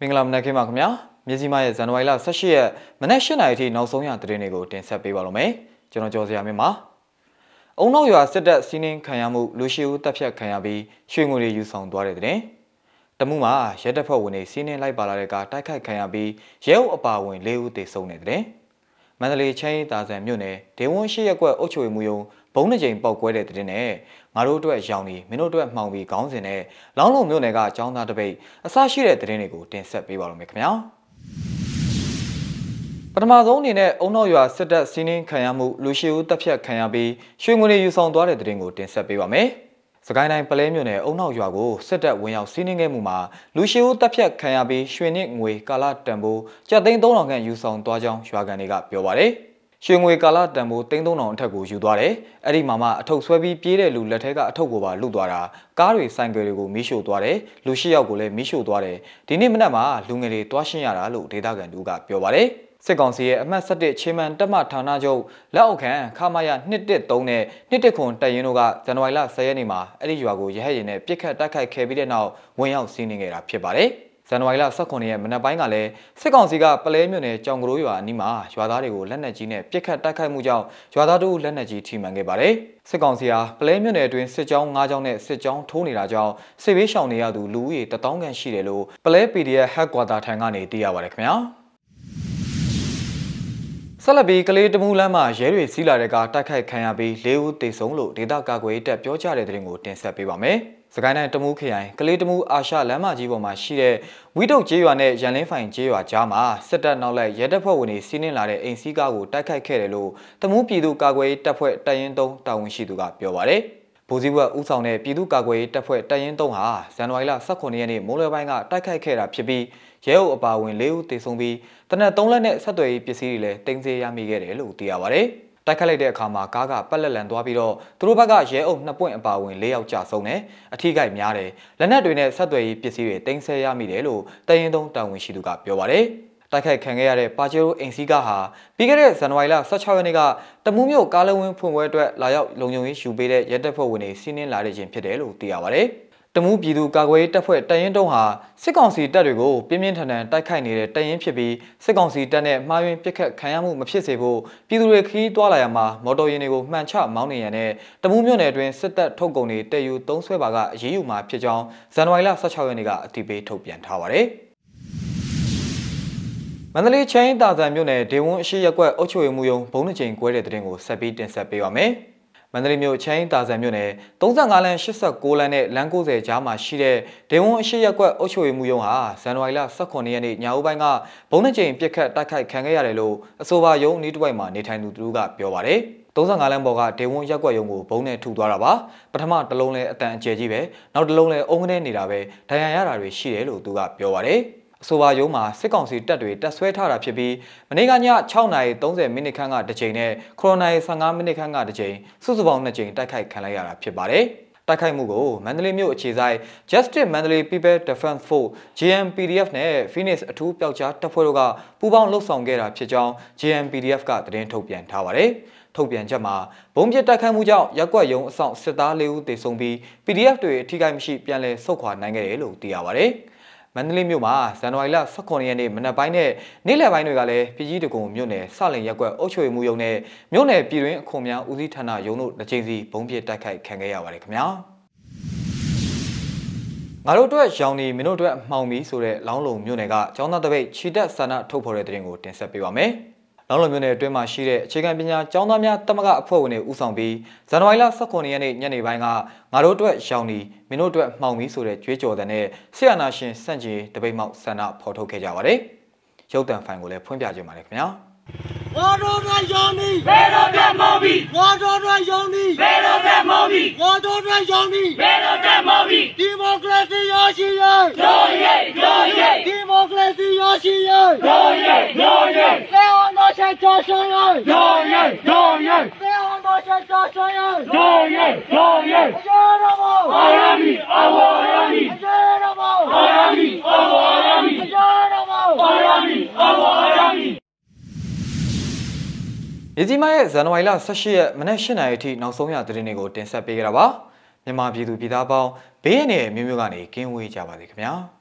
မင်္ဂလာမနက်ခင်းပါခင်ဗျာမြစီမရဲ့ဇန်နဝါရီလ18ရက်မနက်8:00နာရီထိနောက်ဆုံးရသတင်းတွေကိုတင်ဆက်ပေးပါလို့မယ်ကျွန်တော်ကျော်စရာမင်းပါအုံနောက်ရွာစစ်တပ်စီးနှင်းခံရမှုလူရှိဦးတပ်ဖြတ်ခံရပြီးရွှေငွေတွေယူဆောင်သွားတဲ့တဲ့တမှုမှာရဲတပ်ဖွဲ့ဝင်တွေစီးနှင်းလိုက်ပါလာတဲ့ကတိုက်ခိုက်ခံရပြီးရဲအုပ်အပါဝင်၄ဦးသေဆုံးနေတဲ့မန္တလေးချမ်းရီတာဆန်မြို့နယ်ဒေဝွန်းရှိရက်ကွက်အုပ်ချုပ်ရေးမှူးယုံ ဘုံနှစ်ကြိမ်ပောက်ကွဲတဲ့တဲ့နဲ့ငါတို့အတွက်ရောင်နေမင်းတို့အတွက်မှောင်ပြီးခေါင်းစဉ်နဲ့လောင်းလုံးမြို့နယ်ကအကြောင်းသားတပိတ်အစရှိတဲ့တဲ့တွေကိုတင်ဆက်ပေးပါရမယ်ခင်ဗျာပထမဆုံးအနေနဲ့အုံနောက်ရွာစစ်တပ်စီးနှင်းခံရမှုလူရှိဦးတပ်ဖြတ်ခံရပြီးရွှေငွေယူဆောင်သွားတဲ့တဲ့ရင်ကိုတင်ဆက်ပေးပါမယ်စကိုင်းတိုင်းပလဲမြို့နယ်အုံနောက်ရွာကိုစစ်တပ်ဝင်ရောက်စီးနင်းခဲ့မှုမှာလူရှိဦးတပ်ဖြတ်ခံရပြီးရွှေနစ်ငွေကာလတန်ဖိုးကျပ်သိန်း3000ခန့်ယူဆောင်သွားကြောင်းရွာကန်တွေကပြောပါတယ်။ ရွှေငွေကာလတန်ဖိုး3000အထက်ကိုယူသွားတယ်။အဲ့ဒီမှာမှအထုပ်ဆွဲပြီးပြေးတဲ့လူလက်ထက်ကအထုပ်ကိုပါလုသွားတာ။ကားတွေဆိုင်ကယ်တွေကိုမီးရှို့သွားတယ်။လူရှိယောက်ကိုလည်းမီးရှို့သွားတယ်။ဒီနေ့မနက်မှာလူငယ်တွေတွားရှင်းရတာလို့ဒေသခံတူကပြောပါတယ်။စစ်ကောင်စီရဲ့အမှတ်7ချင်းမှန်တက်မှဌာနချုပ်လက်အောက်ခံခမာယ113နဲ့119တပ်ရင်းတို့ကဇန်နဝါရီလ10ရက်နေ့မှာအဲ့ဒီရွာကိုရဟတ်ရင်နဲ့ပြစ်ခတ်တိုက်ခိုက်ခဲ့ပြီးတဲ့နောက်ဝင်ရောက်စီးနင်းခဲ့တာဖြစ်ပါတယ်။ ဇန်နဝါရီလ18ရက်မနက်ပိုင်းကလည်းစစ်ကောင်စီကပလဲမြို့နယ်ကြောင်ကရိုးရွာအနီးမှာရွာသားတွေကိုလက်နက်ကြီးနဲ့ပစ်ခတ်တိုက်ခိုက်မှုကြောင့်ရွာသားတို့လက်နက်ကြီးထိမှန်ခဲ့ပါတယ်။စစ်ကောင်စီဟာပလဲမြို့နယ်အတွင်းစစ်ကြောင်း၅ကြောင်းနဲ့စစ်ကြောင်းထိုးနေတာကြောင့်စစ်ဘေးရှောင်နေရသူလူဦးရေ1000ခန့်ရှိတယ်လို့ပလဲ PDF Headquarter ထံကနေသိရပါတယ်ခင်ဗျာ။ဆက်လက်ပြီးကလေးတမူလမ်းမှာရဲတွေစီးလာတဲ့ကတိုက်ခိုက်ခံရပြီး၄ဦးသေဆုံးလို့ဒေသကာကွယ်ရေးတပ်ပြောကြားတဲ့တဲ့ရင်ကိုတင်ဆက်ပေးပါမယ်။ စကိုင်းတိုင်းတမူးခရိုင်ကလေးတမူးအာရှလမ်းမကြီးပေါ်မှာရှိတဲ့ဝီတုတ်ကျေးရွာနဲ့ရန်လင်းဖိုင်ကျေးရွာကြားမှာစစ်တပ်နောက်လိုက်ရဲတပ်ဖွဲ့ဝင်တွေစီးနင်းလာတဲ့အိမ်စီးကားကိုတိုက်ခိုက်ခဲ့တယ်လို့တမူးပြည်သူ့ကာကွယ်ရေးတပ်ဖွဲ့တပ်ရင်း3တာဝန်ရှိသူကပြောပါတယ်။ဗိုလ်စည်းဝက်ဦးဆောင်တဲ့ပြည်သူ့ကာကွယ်ရေးတပ်ဖွဲ့တပ်ရင်း3ဟာဇန်နဝါရီလ18ရက်နေ့မိုးလွယ်ပိုင်းကတိုက်ခိုက်ခဲ့တာဖြစ်ပြီးရဲအုပ်အပါဝင်၄ဦးသေဆုံးပြီးတနက်3လက်နဲ့ဆက်သွယ်ရေးပစ္စည်းတွေလည်းတင်စေရမိခဲ့တယ်လို့သိရပါတယ်။ တိုက်ခတ်လိုက်တဲ့အခါမှာကားကပက်လက်လန်သွားပြီးတော့သူတို့ဘက်ကရဲအုပ်နှစ်ပွင့်အပါဝင်၄ယောက်ကြာဆုံးတယ်အထိကိများတယ်လက်နက်တွေနဲ့ဆက်သွယ်ရေးပစ္စည်းတွေတင်ဆက်ရမိတယ်လို့တရင်သုံးတာဝန်ရှိသူကပြောပါတယ်တိုက်ခိုက်ခံခဲ့ရတဲ့ပါချီရိုအိမ်စီးကားဟာပြီးခဲ့တဲ့ဇန်နဝါရီလ16ရက်နေ့ကတမူးမြို့ကားလဝင်းဖွင့်ပွဲအတွက်လာရောက်လုံခြုံရေးယူပေးတဲ့ရဲတပ်ဖွဲ့ဝင်တွေစီးနင်းလာတဲ့ခြင်းဖြစ်တယ်လို့သိရပါဗျ။ တမူးပြည်သူကာကွယ်ရေးတပ်ဖွဲ့တရင်တုံးဟာစစ်ကောင်စီတပ်တွေကိုပြင်းပြင်းထန်ထန်တိုက်ခိုက်နေတဲ့တရင်ဖြစ်ပြီးစစ်ကောင်စီတပ်နဲ့မှားယွင်းပစ်ခတ်ခံရမှုမဖြစ်စေဖို့ပြည်သူတွေခီးတွားလာရမှာမော်တော်ယာဉ်တွေကိုမှန်ချမောင်းနေရတဲ့တမူးမြို့နယ်အတွင်းစစ်တပ်ထုတ်ကုန်တွေတည်ယူသုံးဆွဲပါကအရေးယူမှာဖြစ်ကြောင်းဇန်နဝါရီလ16ရက်နေ့ကအတည်ပြုထုတ်ပြန်ထားပါတယ်မန္တလေးချင်းတာဆန်မြို့နယ်ဒေဝွန်းအရှိရက်ကွက်အုပ်ချုပ်ရေးမှူးရုံးဘုံနှချိန်ကွဲတဲ့တဲ့တင်ကိုဆက်ပြီးတင်ဆက်ပေးပါမယ်။ မန္တလေးမြို့ချမ်းတာဆန်မြို့နယ်35လမ်း89လမ်းနဲ့လမ်း90ကြားမှာရှိတဲ့ဒေဝွန်အရှိရက်ကွက်အုပ်ချုပ်ရေးမှူးရုံးဟာဇန်နဝါရီလ18ရက်နေ့ညဦးပိုင်းကဘုံနှကြိမ်ပြစ်ခတ်တိုက်ခိုက်ခံခဲ့ရတယ်လို့အဆိုပါရုံးနီးတစ်ဝိုက်မှာနေထိုင်သူတို့ကပြောပါတယ်35လမ်းပေါ်ကဒေဝွန်ရက်ကွက်ရုံကိုဘုံနဲ့ထုသွားတာပါပထမတစ်လုံးလဲအတန်အကျယ်ကြီးပဲနောက်တစ်လုံးလဲအုံကနေနေတာပဲဒဏ်ရာရတာတွေရှိတယ်လို့သူကပြောပါတယ် အဆိုပါရုံးမှာစစ်ကောင်စီတပ်တွေတပ်ဆွဲထားတာဖြစ်ပြီးမနေ့ကည6:30မိနစ်ခန့်ကတစ်ကြိမ်နဲ့ခရိုနိုင်15မိနစ်ခန့်ကတစ်ကြိမ်စုစုပေါင်း2ကြိမ်တိုက်ခိုက်ခံလိုက်ရတာဖြစ်ပါတယ်။တိုက်ခိုက်မှုကိုမန္တလေးမြို့အခြေစိုက် Justice Mandalay People Defense Force GMPDF နဲ့ Phoenix အထူးပျောက်ကြားတပ်ဖွဲ့တို့ကပူးပေါင်းလှုပ်ဆောင်ခဲ့တာဖြစ်ကြောင်း GMPDF ကသတင်းထုတ်ပြန်ထားပါတယ်။ထုတ်ပြန်ချက်မှာဘုံပြစ်တိုက်ခိုက်မှုကြောင့်ရက်ကွက်ရုံအဆောင်စစ်သား၄ဦးသေဆုံးပြီး PDF တွေအထိကိမရှိပြန်လည်ဆုတ်ခွာနိုင်ခဲ့တယ်လို့သိရပါတယ်။ မန္တလေးမြို့မှာဇန်နဝါရီလ18ရက်နေ့မနက်ပိုင်းနဲ့နေ့လယ်ပိုင်းတွေကလည်းပြည်ကြီးတကုံမြို့နယ်စလင်ရက်ကွက်အုပ်ချုပ်ရေးမှူးရုံးနဲ့မြို့နယ်ပြည်တွင်းအခွန်များဦးစီးဌာနရုံးတို့တစ်ချိန်စီဘုံပြစ်တိုက်ခိုက်ခံခဲ့ရပါတယ်ခင်ဗျာငါတို့အတွက်ရောင်နေမင်းတို့အတွက်မှောင်ပြီးဆိုတဲ့လောင်းလုံမြို့နယ်ကကျောင်းသားတပိတ်ခြိတက်ဆန္ဒထုတ်ဖော်တဲ့တဲ့ရင်ကိုတင်ဆက်ပေးပါမယ်။ လောင်းလုံမြို့နယ်အတွင်းမှာရှိတဲ့အခြေခံပညာကျောင်းသားများတမကအဖွဲ့ဝင်တွေဦးဆောင်ပြီးဇန်နဝါရီလ18ရက်နေ့ညနေပိုင်းကငါတို့အတွက်ရောင်နီမင်းတို့အတွက်မှောင်ပြီးဆိုတဲ့ကြွေးကြော်တဲ့နဲ့ဆရာနာရှင်စန့်ကျင်တပိတ်မောက်ဆန္ဒဖော်ထုတ်ခဲ့ကြပါတယ်။ရုပ်တံဖိုင်ကိုလည်းဖွင့်ပြကြပါမယ်ခင်ဗျာ။ဝါတော်ရယောင်နီဘယ်တော့ပြမောပြီဝါတော်ရယောင်နီဘယ်တော့ပြမောပြီဝါတော်ရယောင်နီဘယ်တော့ပြမောပြီဒီမိုကရေစီရရှိရရိုးရိတ်ရိုးရိတ်ဒီမိုကရေစီရရှိရရိုးရိတ်ရိုးရိတ်ချက်ကြော်ရှင်ရိုးရိုးရိုးရိုးသေ အောင်တော်ချက်ကြော်ရှင်ရိုးရိုးရိုးရိုးရိုးအကျေတော်မောအာရမီအဝါရမီအကျေတော်မောအာရမီအဝါရမီအကျေတော်မောအာရမီအဝါရမီရည်ကြီးမရဲ့ဇန်နဝါရီလ18ရက်မနက်8:00နာရီအထိနောက်ဆုံးရသတင်းတွေကိုတင်ဆက်ပေးကြတာပါမြန်မာပြည်သူပြည်သားပေါင်းဘေးရန်ရဲ့မျိုးမျိုးကနေကင်းဝေးကြပါစေခင်ဗျာ။